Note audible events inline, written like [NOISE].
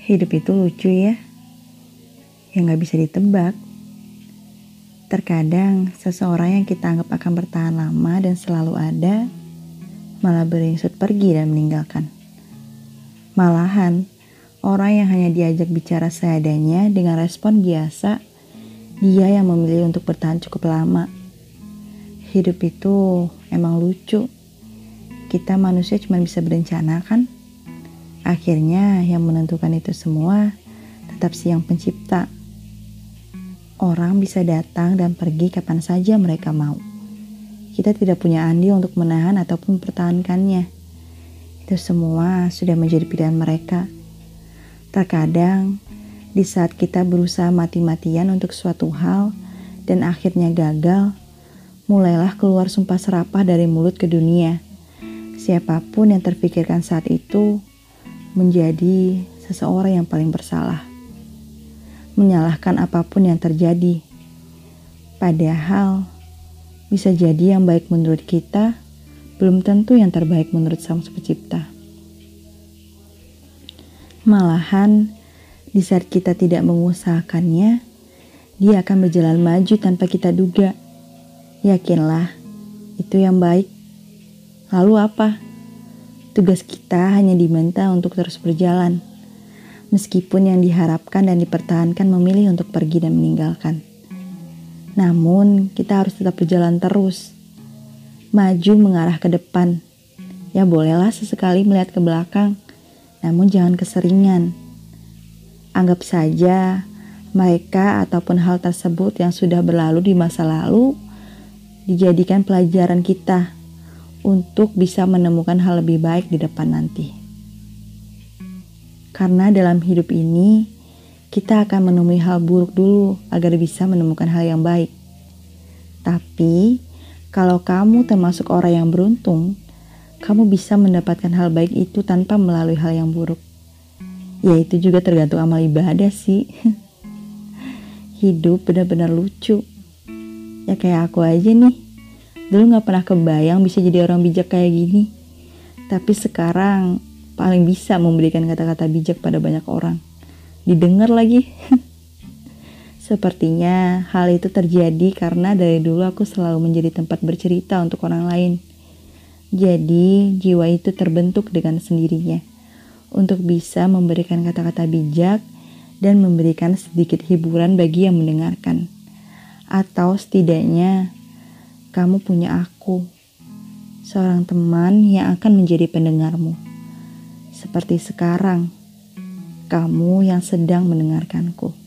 Hidup itu lucu ya, yang gak bisa ditebak. Terkadang seseorang yang kita anggap akan bertahan lama dan selalu ada, malah beringsut pergi dan meninggalkan. Malahan, orang yang hanya diajak bicara seadanya dengan respon biasa, dia yang memilih untuk bertahan cukup lama. Hidup itu emang lucu. Kita manusia cuma bisa berencana kan? Akhirnya yang menentukan itu semua tetap si yang pencipta. Orang bisa datang dan pergi kapan saja mereka mau. Kita tidak punya andil untuk menahan ataupun mempertahankannya. Itu semua sudah menjadi pilihan mereka. Terkadang, di saat kita berusaha mati-matian untuk suatu hal dan akhirnya gagal, mulailah keluar sumpah serapah dari mulut ke dunia. Siapa pun yang terpikirkan saat itu menjadi seseorang yang paling bersalah. Menyalahkan apa pun yang terjadi. Padahal bisa jadi yang baik menurut kita belum tentu yang terbaik menurut Sang Pencipta. Malahan, di saat kita tidak mengusahakannya, dia akan berjalan maju tanpa kita duga. Yakinlah, itu yang baik. Lalu apa? Tugas kita hanya diminta untuk terus berjalan, meskipun yang diharapkan dan dipertahankan memilih untuk pergi dan meninggalkan. Namun, kita harus tetap berjalan terus, maju mengarah ke depan. Ya, bolehlah sesekali melihat ke belakang, namun jangan keseringan. Anggap saja mereka ataupun hal tersebut yang sudah berlalu di masa lalu dijadikan pelajaran kita untuk bisa menemukan hal lebih baik di depan nanti. Karena dalam hidup ini, kita akan menemui hal buruk dulu agar bisa menemukan hal yang baik. Tapi, kalau kamu termasuk orang yang beruntung, kamu bisa mendapatkan hal baik itu tanpa melalui hal yang buruk. Ya itu juga tergantung amal ibadah sih. [LAUGHS] Hidup benar-benar lucu. Ya kayak aku aja nih Dulu gak pernah kebayang bisa jadi orang bijak kayak gini. Tapi sekarang paling bisa memberikan kata-kata bijak pada banyak orang. Didengar lagi. [LAUGHS] Sepertinya hal itu terjadi karena dari dulu aku selalu menjadi tempat bercerita untuk orang lain. Jadi jiwa itu terbentuk dengan sendirinya untuk bisa memberikan kata-kata bijak dan memberikan sedikit hiburan bagi yang mendengarkan. Atau setidaknya kamu punya aku, seorang teman yang akan menjadi pendengarmu. Seperti sekarang, kamu yang sedang mendengarkanku.